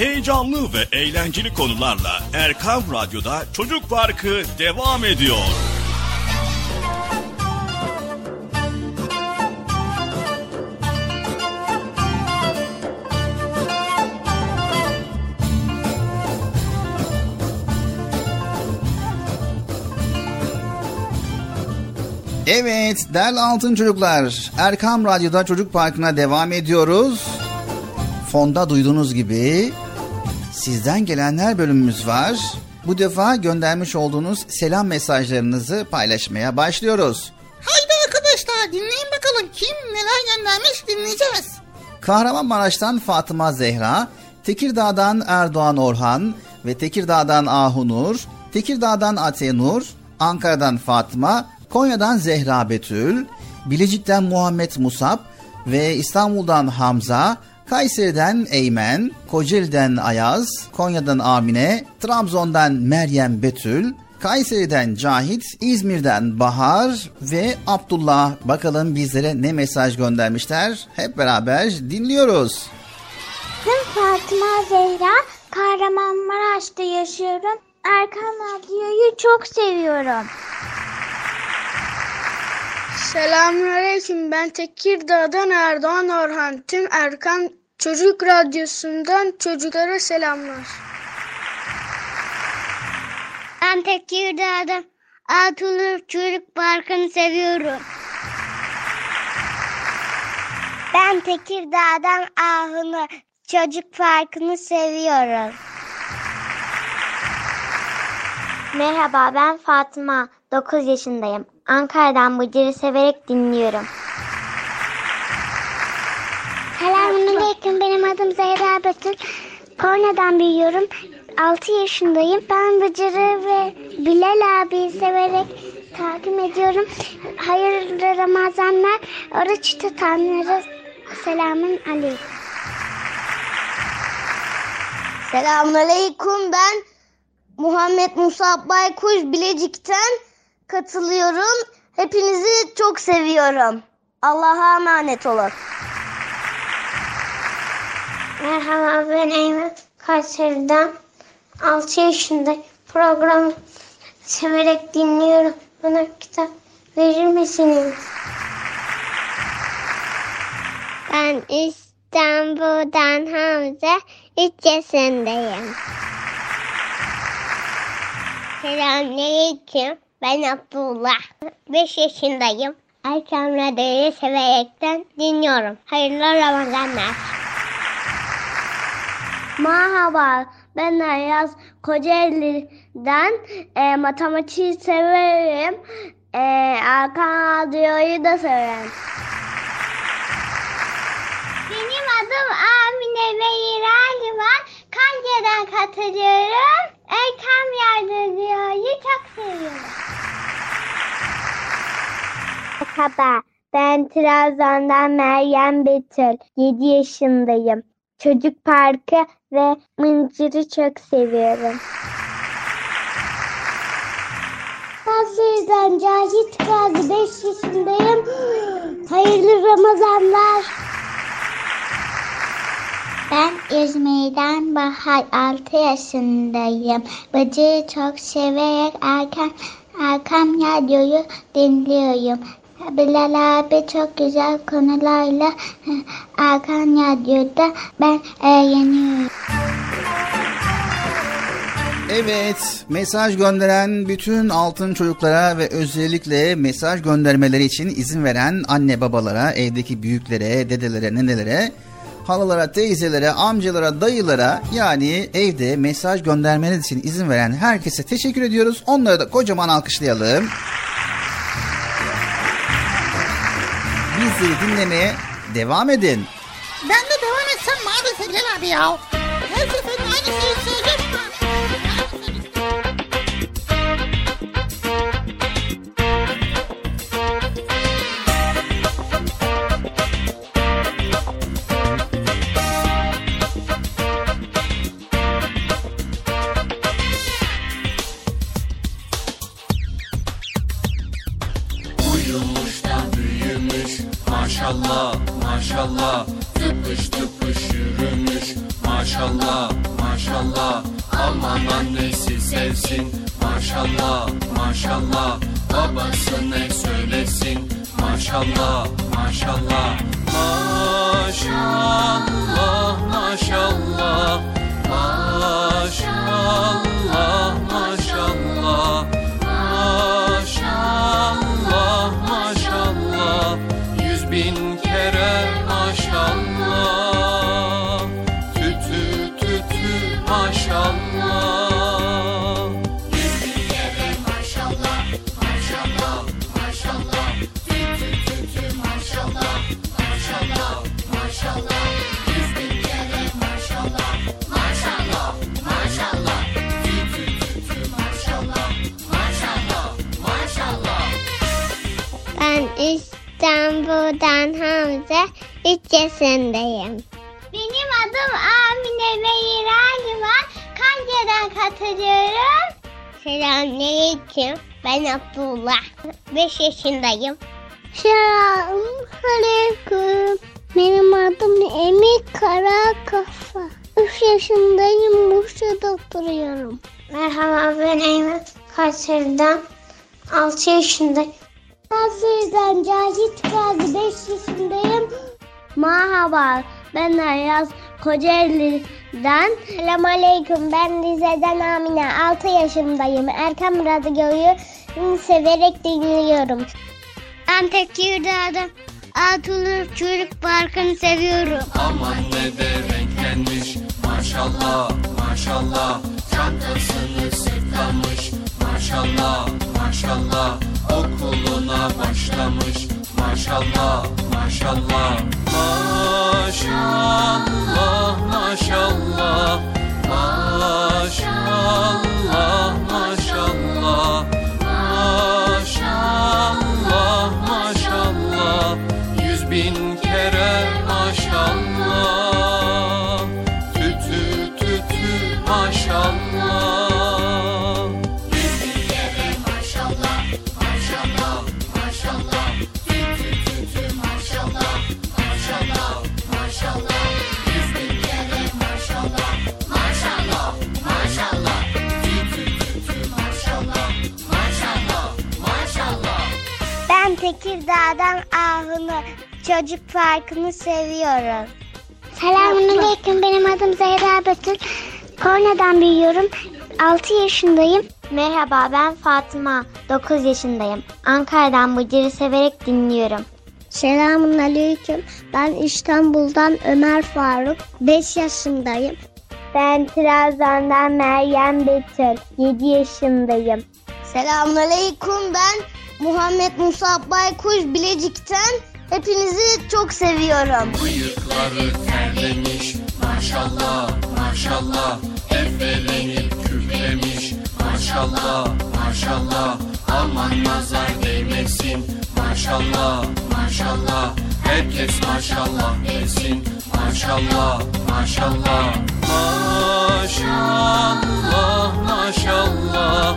Heyecanlı ve eğlenceli konularla Erkam Radyo'da Çocuk Parkı devam ediyor. Evet değerli altın çocuklar. Erkam Radyo'da Çocuk Parkı'na devam ediyoruz. Fonda duyduğunuz gibi sizden gelenler bölümümüz var. Bu defa göndermiş olduğunuz selam mesajlarınızı paylaşmaya başlıyoruz. Haydi arkadaşlar dinleyin bakalım kim neler göndermiş dinleyeceğiz. Kahramanmaraş'tan Fatıma Zehra, Tekirdağ'dan Erdoğan Orhan ve Tekirdağ'dan Ahunur, Tekirdağ'dan Atenur, Ankara'dan Fatma, Konya'dan Zehra Betül, Bilecik'ten Muhammed Musab ve İstanbul'dan Hamza, Kayseri'den Eymen, Kocaeli'den Ayaz, Konya'dan Amine, Trabzon'dan Meryem Betül, Kayseri'den Cahit, İzmir'den Bahar ve Abdullah. Bakalım bizlere ne mesaj göndermişler? Hep beraber dinliyoruz. Ben Fatıma Zehra, Kahramanmaraş'ta yaşıyorum. Erkan Radyo'yu çok seviyorum. Selamünaleyküm. Ben Tekirdağ'dan Erdoğan Orhan. Tüm Erkan Çocuk Radyosu'ndan çocuklara selamlar. Ben Tekirdağ'da Atulur Çocuk Parkı'nı seviyorum. Ben Tekirdağ'dan Ahını Çocuk Parkı'nı seviyorum. Merhaba ben Fatma. 9 yaşındayım. Ankara'dan Bıcır'ı severek dinliyorum. Selamünaleyküm. Benim adım Zehra Betül. Konya'dan büyüyorum. 6 yaşındayım. Ben Bıcır'ı ve Bilal abiyi severek takip ediyorum. Hayırlı Ramazanlar. Oruç tutanlara selamun aleyküm. Selamünaleyküm ben Muhammed Musa Baykuş Bilecik'ten katılıyorum. Hepinizi çok seviyorum. Allah'a emanet olun. Merhaba ben Eymen Kayseri'den 6 yaşında programı severek dinliyorum. Bana kitap verir misiniz? Ben İstanbul'dan Hamza 3 yaşındayım. Selamünaleyküm. Ben Abdullah. 5 yaşındayım. Erkan Radyo'yu severekten dinliyorum. Hayırlı Ramazanlar. Merhaba, ben Ayaz Kocaeli'den e, matematiği severim. E, Erkan Radyo'yu da severim. Benim adım Amine Beyirali var. Kanca'dan katılıyorum. Erkan Radyo'yu çok seviyorum. Merhaba, ben Trabzon'dan Meryem Betül. 7 yaşındayım. Çocuk parkı ve mıncırı çok seviyorum. Hazırdan Cahit Gazi 5 yaşındayım. Hayırlı Ramazanlar. Ben İzmir'den Bahar 6 yaşındayım. Bıcığı çok severek Erkan, Erkan Radyo'yu dinliyorum. Bilal abi çok güzel konularla Erkan Radyo'da ben eğleniyorum. Evet, mesaj gönderen bütün altın çocuklara ve özellikle mesaj göndermeleri için izin veren anne babalara, evdeki büyüklere, dedelere, nenelere, halalara, teyzelere, amcalara, dayılara yani evde mesaj göndermeniz için izin veren herkese teşekkür ediyoruz. Onları da kocaman alkışlayalım. Bizleri dinlemeye devam edin. Ben de devam etsem maalesef Bilal abi ya. Her seferinde aynı şeyi söylüyorum. Maşallah maşallah. Tıpış tıpış yürümüş. Maşallah maşallah. Aman annesi sevsin. Maşallah maşallah. Babası ne söylesin? Maşallah maşallah. Maşallah maşallah. Maşallah maşallah İstanbul'dan Hamza 3 yaşındayım. Benim adım Amine Beyrali var. Kanca'dan katılıyorum. Selamünaleyküm. Ben Abdullah. 5 yaşındayım. Selamünaleyküm. Benim adım Emir Karakafa. 3 yaşındayım. Bursa'da oturuyorum. Merhaba ben Eymen Kayseri'den 6 yaşındayım. Kayseri'den Cahit Gazi 5 yaşındayım. Merhaba ben Ayaz Kocaeli'den. Selamünaleyküm ben Rize'den Amine 6 yaşındayım. Erkam Radyo'yu severek dinliyorum. Ben Tekirdağ'dan Atılır Çocuk Parkı'nı seviyorum. Aman ne de renklenmiş maşallah maşallah Çantasını sırtlamış maşallah maşallah Okuluna başlamış. Maşallah maşallah. Maşallah maşallah. Maşallah maşallah Tekirdağ'dan Ahun'u çocuk parkını seviyorum. Selamünaleyküm. Benim adım Zehra Betül. Konya'dan büyüyorum. 6 yaşındayım. Merhaba ben Fatıma. 9 yaşındayım. Ankara'dan Bıcır'ı severek dinliyorum. Selamun Aleyküm. Ben İstanbul'dan Ömer Faruk. 5 yaşındayım. Ben Trabzon'dan Meryem Betül. 7 yaşındayım. Selamun Aleyküm ben Muhammed Musab Baykuş Bilecik'ten hepinizi çok seviyorum. Bıyıkları terlemiş maşallah maşallah. Efelenip küflemiş maşallah maşallah. Aman nazar değmesin maşallah maşallah. Herkes maşallah desin maşallah Maşallah. Maşallah Maşallah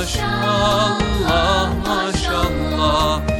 maşallah Maşallah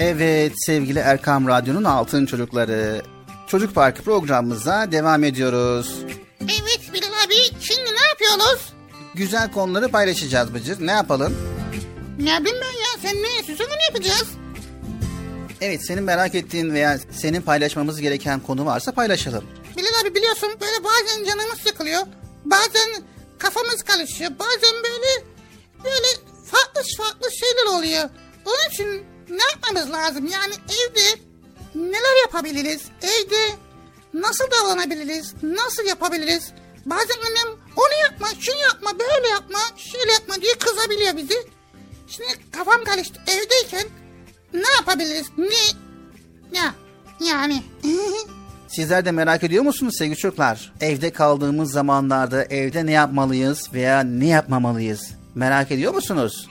Evet sevgili Erkam Radyo'nun Altın Çocukları. Çocuk Parkı programımıza devam ediyoruz. Evet Bilal abi şimdi ne yapıyoruz? Güzel konuları paylaşacağız Bıcır. Ne yapalım? Ne bileyim ben ya sen ne istiyorsan onu yapacağız. Evet senin merak ettiğin veya senin paylaşmamız gereken konu varsa paylaşalım. Bilal abi biliyorsun böyle bazen canımız sıkılıyor. Bazen kafamız karışıyor. Bazen böyle böyle farklı farklı şeyler oluyor. Onun için ne yapmamız lazım? Yani evde neler yapabiliriz? Evde nasıl davranabiliriz? Nasıl yapabiliriz? Bazen annem onu yapma, şunu yapma, böyle yapma, şöyle yapma diye kızabiliyor bizi. Şimdi kafam karıştı. Evdeyken ne yapabiliriz? Ne? Ya yani. Sizler de merak ediyor musunuz sevgili çocuklar? Evde kaldığımız zamanlarda evde ne yapmalıyız veya ne yapmamalıyız? Merak ediyor musunuz?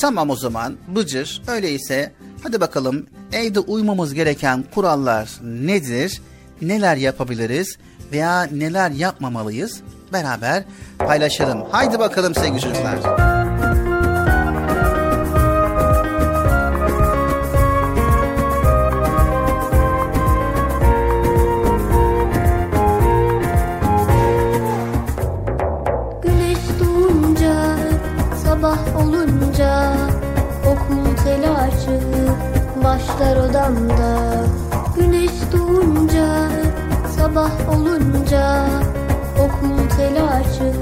Tamam o zaman Bıcır öyleyse hadi bakalım evde uymamız gereken kurallar nedir? Neler yapabiliriz veya neler yapmamalıyız? Beraber paylaşalım. Haydi bakalım sevgili çocuklar. Başlar odamda. Güneş doğunca, sabah olunca Okul telaşı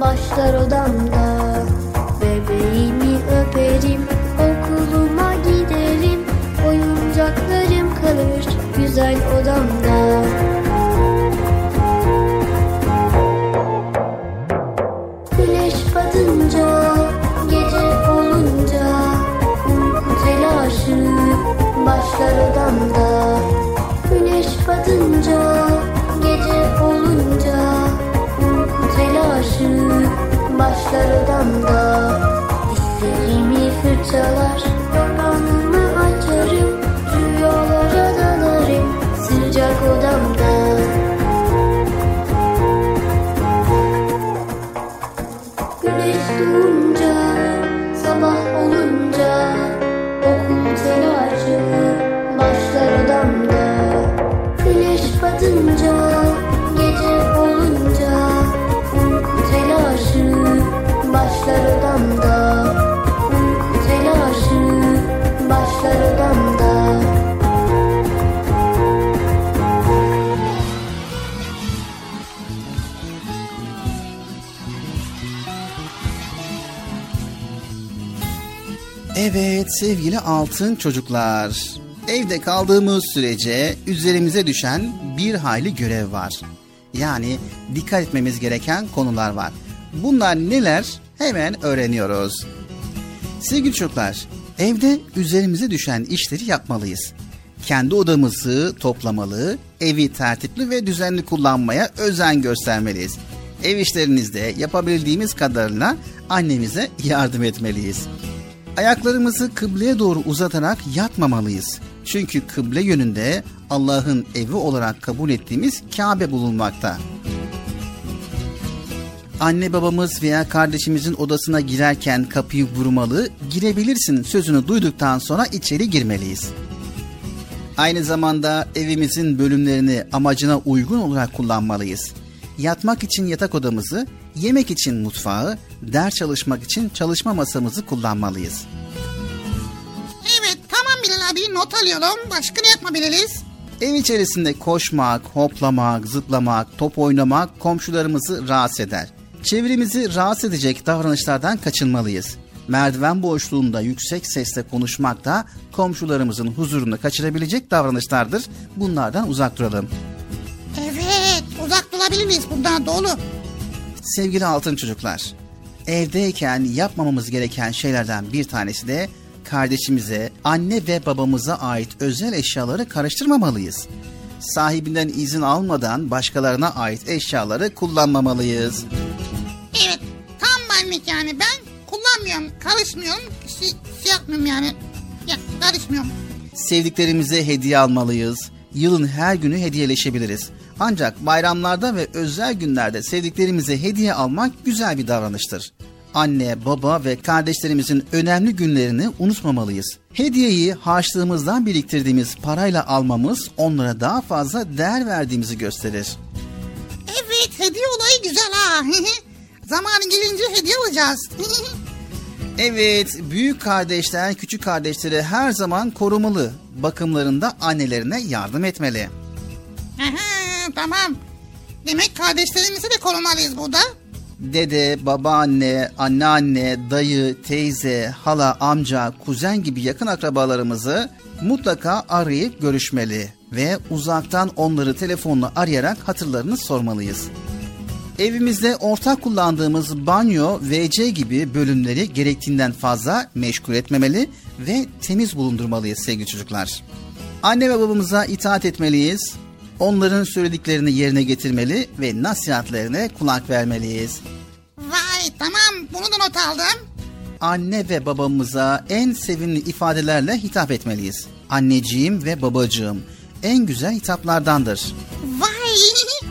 başlar odamda. Bebeğimi öperim, okuluma giderim Oyuncaklarım kalır güzel odamda. Güneş batınca, başlar odamda Güneş batınca, gece olunca Uyku telaşı başlar odamda Evet sevgili altın çocuklar. Evde kaldığımız sürece üzerimize düşen bir hayli görev var. Yani dikkat etmemiz gereken konular var. Bunlar neler? Hemen öğreniyoruz. Sevgili çocuklar, evde üzerimize düşen işleri yapmalıyız. Kendi odamızı toplamalı, evi tertipli ve düzenli kullanmaya özen göstermeliyiz. Ev işlerinizde yapabildiğimiz kadarıyla annemize yardım etmeliyiz. Ayaklarımızı kıbleye doğru uzatarak yatmamalıyız. Çünkü kıble yönünde Allah'ın evi olarak kabul ettiğimiz Kabe bulunmakta. Anne babamız veya kardeşimizin odasına girerken kapıyı vurmalı, girebilirsin sözünü duyduktan sonra içeri girmeliyiz. Aynı zamanda evimizin bölümlerini amacına uygun olarak kullanmalıyız. Yatmak için yatak odamızı, yemek için mutfağı, ders çalışmak için çalışma masamızı kullanmalıyız. Evet tamam Bilal abi not alıyorum. Başka ne yapabiliriz? Ev içerisinde koşmak, hoplamak, zıplamak, top oynamak komşularımızı rahatsız eder. Çevremizi rahatsız edecek davranışlardan kaçınmalıyız. Merdiven boşluğunda yüksek sesle konuşmak da komşularımızın huzurunu kaçırabilecek davranışlardır. Bunlardan uzak duralım. Evet uzak durabiliriz bundan doğru. Sevgili altın çocuklar, evdeyken yapmamamız gereken şeylerden bir tanesi de kardeşimize, anne ve babamıza ait özel eşyaları karıştırmamalıyız. Sahibinden izin almadan başkalarına ait eşyaları kullanmamalıyız. Evet tam benlik yani ben kullanmıyorum karışmıyorum şey, şey yapmıyorum yani ya, karışmıyorum. Sevdiklerimize hediye almalıyız. Yılın her günü hediyeleşebiliriz. Ancak bayramlarda ve özel günlerde sevdiklerimize hediye almak güzel bir davranıştır. Anne, baba ve kardeşlerimizin önemli günlerini unutmamalıyız. Hediyeyi harçlığımızdan biriktirdiğimiz parayla almamız onlara daha fazla değer verdiğimizi gösterir. Evet hediye olayı güzel ha. Zamanı gelince hediye alacağız. Evet, büyük kardeşler küçük kardeşleri her zaman korumalı. Bakımlarında annelerine yardım etmeli. Aha, tamam. Demek kardeşlerimizi de korumalıyız burada. Dede, babaanne, anneanne, dayı, teyze, hala, amca, kuzen gibi yakın akrabalarımızı mutlaka arayıp görüşmeli ve uzaktan onları telefonla arayarak hatırlarını sormalıyız. Evimizde ortak kullandığımız banyo, WC gibi bölümleri gerektiğinden fazla meşgul etmemeli ve temiz bulundurmalıyız sevgili çocuklar. Anne ve babamıza itaat etmeliyiz. Onların söylediklerini yerine getirmeli ve nasihatlerine kulak vermeliyiz. Vay tamam bunu da not aldım. Anne ve babamıza en sevimli ifadelerle hitap etmeliyiz. Anneciğim ve babacığım en güzel hitaplardandır. Vay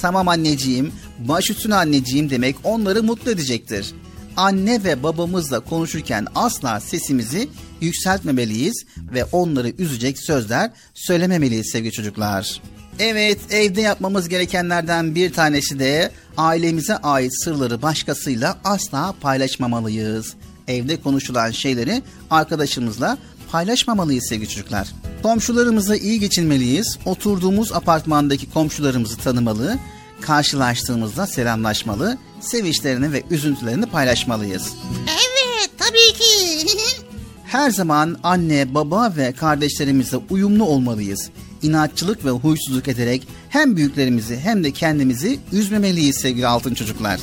Tamam anneciğim, baş üstüne anneciğim demek onları mutlu edecektir. Anne ve babamızla konuşurken asla sesimizi yükseltmemeliyiz ve onları üzecek sözler söylememeliyiz sevgili çocuklar. Evet, evde yapmamız gerekenlerden bir tanesi de ailemize ait sırları başkasıyla asla paylaşmamalıyız. Evde konuşulan şeyleri arkadaşımızla paylaşmamalıyız sevgili çocuklar. Komşularımızla iyi geçinmeliyiz. Oturduğumuz apartmandaki komşularımızı tanımalı, karşılaştığımızda selamlaşmalı, sevinçlerini ve üzüntülerini paylaşmalıyız. evet tabii ki. Her zaman anne, baba ve kardeşlerimizle uyumlu olmalıyız. İnatçılık ve huysuzluk ederek hem büyüklerimizi hem de kendimizi üzmemeliyiz sevgili altın çocuklar.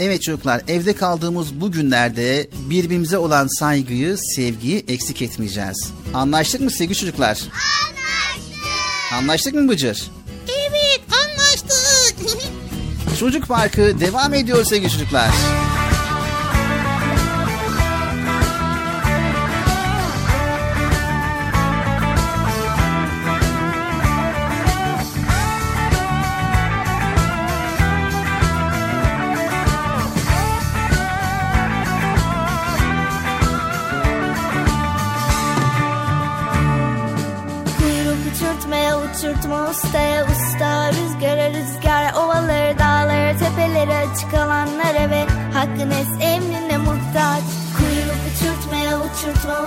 Evet çocuklar evde kaldığımız bu günlerde birbirimize olan saygıyı, sevgiyi eksik etmeyeceğiz. Anlaştık mı sevgili çocuklar? Anlaştık. Anlaştık mı Bıcır? evet anlaştık. Çocuk Parkı devam ediyor sevgili çocuklar.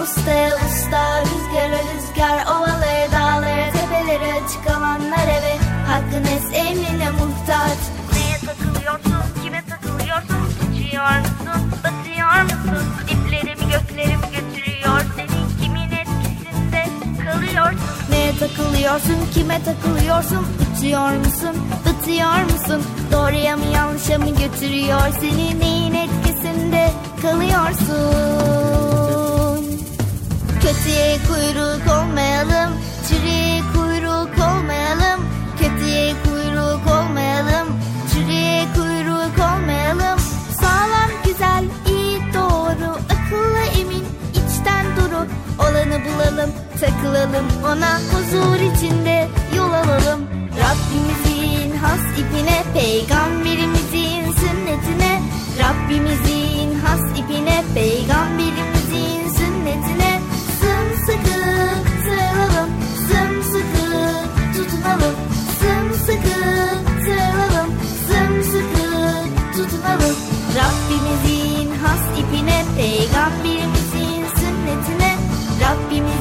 ustaya usta Rüzgara rüzgar ovalara dağlara tepelere çıkamanlar eve Hakkın es emrine muhtaç. Neye takılıyorsun kime takılıyorsun? Uçuyor musun batıyor musun? Diplerimi göklerimi götürüyor. Senin kimin etkisinde kalıyorsun? Neye takılıyorsun kime takılıyorsun? Uçuyor musun batıyor musun? Doğruya mı yanlışa mı götürüyor? Seni neyin etkisinde kalıyorsun? Kötüye kuyruk olmayalım Çürüye kuyruk olmayalım. Kötüye kuyruk olmayalım Çürüye kuyruk olmayalım. Sağlam güzel iyi doğru Akıllı emin içten duru. Olanı bulalım takılalım Ona huzur içinde yol alalım. Rabbimizin has ipine Peygamberimizin sünnetine. Rabbimizin has ipine Peygamberimizin Rabbimizin has ipine Peygamberimizin sünnetine. Rabbimizin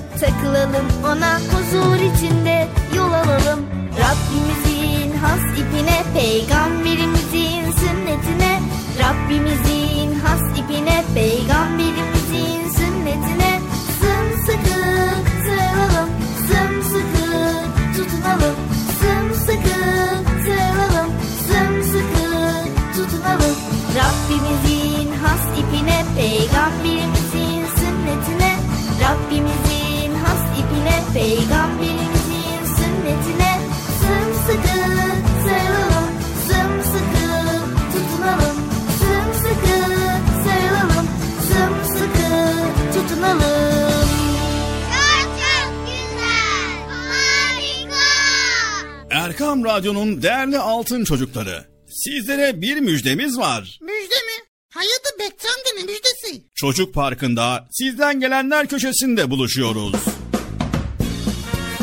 takılalım Ona huzur içinde yol alalım. Rabbimizin has ipine Peygamberimizin sünnetine. Rabbimizin has ipine Peygamberimizin sünnetine. Sımsıkı sarılalım Sımsıkı tutunalım. Sımsıkı sarılalım Sımsıkı tutunalım. Rabbimizin has ipine Peygamberimizin sünnetine. Rabbimizin Peygamberimizin sünnetine Sımsıkı sarılalım Sımsıkı tutunalım Sımsıkı sarılalım Sımsıkı tutunalım Çok çok güzel. Harika. Erkam Radyo'nun değerli altın çocukları. Sizlere bir müjdemiz var. Müjde mi? Hayatı Bekçam'da ne müjdesi? Çocuk Parkı'nda sizden gelenler köşesinde buluşuyoruz.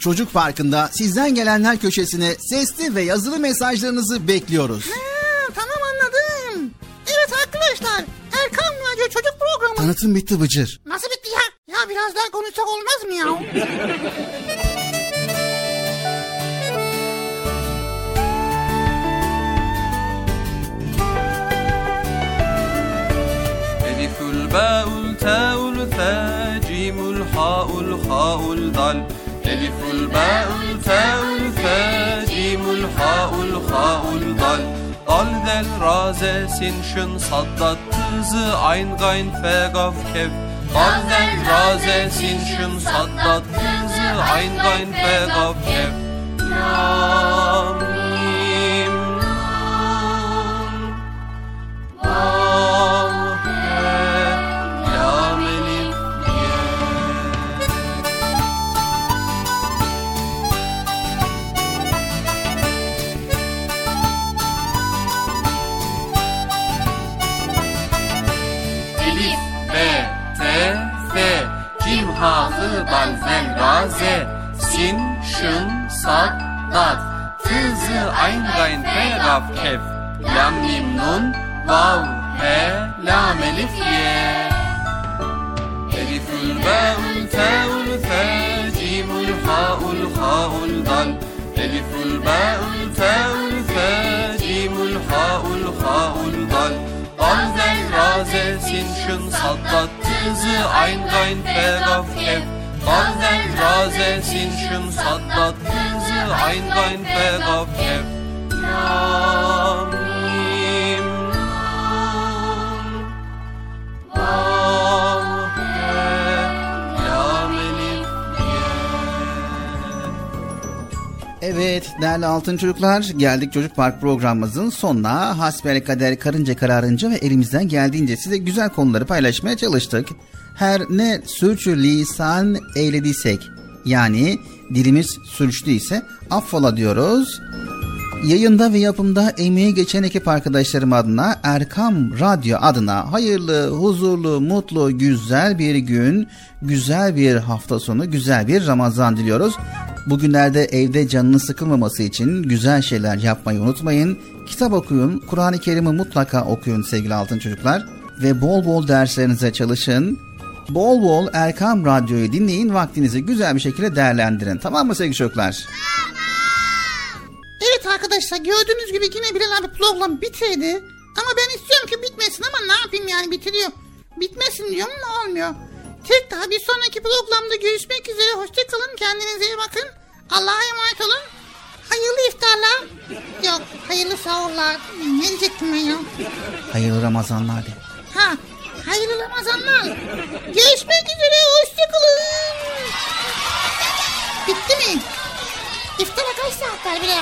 Çocuk Parkı'nda sizden gelenler köşesine sesli ve yazılı mesajlarınızı bekliyoruz. Ha, tamam anladım. Evet arkadaşlar Erkan Radyo Çocuk Programı. Tanıtım bitti Bıcır. Nasıl bitti ya? Ya biraz daha konuşsak olmaz mı ya? ألف الباء التاء الثاء جيم الحاء الخاء الدال ألف الباء التاء الثاء جيم الحاء الخاء الدال Dal del raze sin şın saddat tızı ayn gayn fe gaf kef Dal del raze sin şın saddat tızı ayn gayn fe gaf kef Lam mim nun Vav he Sad, Dat, Tı, Zı, Ayn, Gayn, Fe, Gaf, Kef, Lam, Mim, Nun, Vav, He, Lam, Elif, Ye. Elifül, Ba'ül, Te'ül, Fe, Cimül, Ha'ül, Ha'ül, Dal, Elifül, Ba'ül, Te'ül, Fe, Cimül, Ha'ül, Ha'ül, Dal, Dal, Zel, Ra, Z, Sin, Şın, Saddat, Tızı, Ayn, Gayn, Fe, Kef, Dal, Zel, Ra, Z, Sin, Şın, Saddat, Tızı, Gayn, Fe, Gaf, Kef, Evet değerli altın çocuklar geldik Çocuk Park programımızın sonuna. Hasbel kader karınca kararınca ve elimizden geldiğince size güzel konuları paylaşmaya çalıştık. Her ne sürçü lisan eylediysek yani dilimiz sürçtüyse affola diyoruz. Yayında ve yapımda emeği geçen ekip arkadaşlarım adına Erkam Radyo adına hayırlı, huzurlu, mutlu, güzel bir gün, güzel bir hafta sonu, güzel bir Ramazan diliyoruz. Bugünlerde evde canınız sıkılmaması için güzel şeyler yapmayı unutmayın. Kitap okuyun, Kur'an-ı Kerim'i mutlaka okuyun sevgili altın çocuklar. Ve bol bol derslerinize çalışın. Bol bol Erkam Radyo'yu dinleyin, vaktinizi güzel bir şekilde değerlendirin. Tamam mı sevgili çocuklar? Evet arkadaşlar gördüğünüz gibi yine Bilal abi program bitirdi. Ama ben istiyorum ki bitmesin ama ne yapayım yani bitiriyor. Bitmesin diyorum ama olmuyor. Tek daha bir sonraki programda görüşmek üzere. Hoşçakalın. Kendinize iyi bakın. Allah'a emanet olun. Hayırlı iftarlar. Yok hayırlı sahurlar. Ne diyecektim ben ya? Hayırlı Ramazanlar de. Ha hayırlı Ramazanlar. Görüşmek üzere. Hoşçakalın. Bitti mi? İftara kaç saat var ya?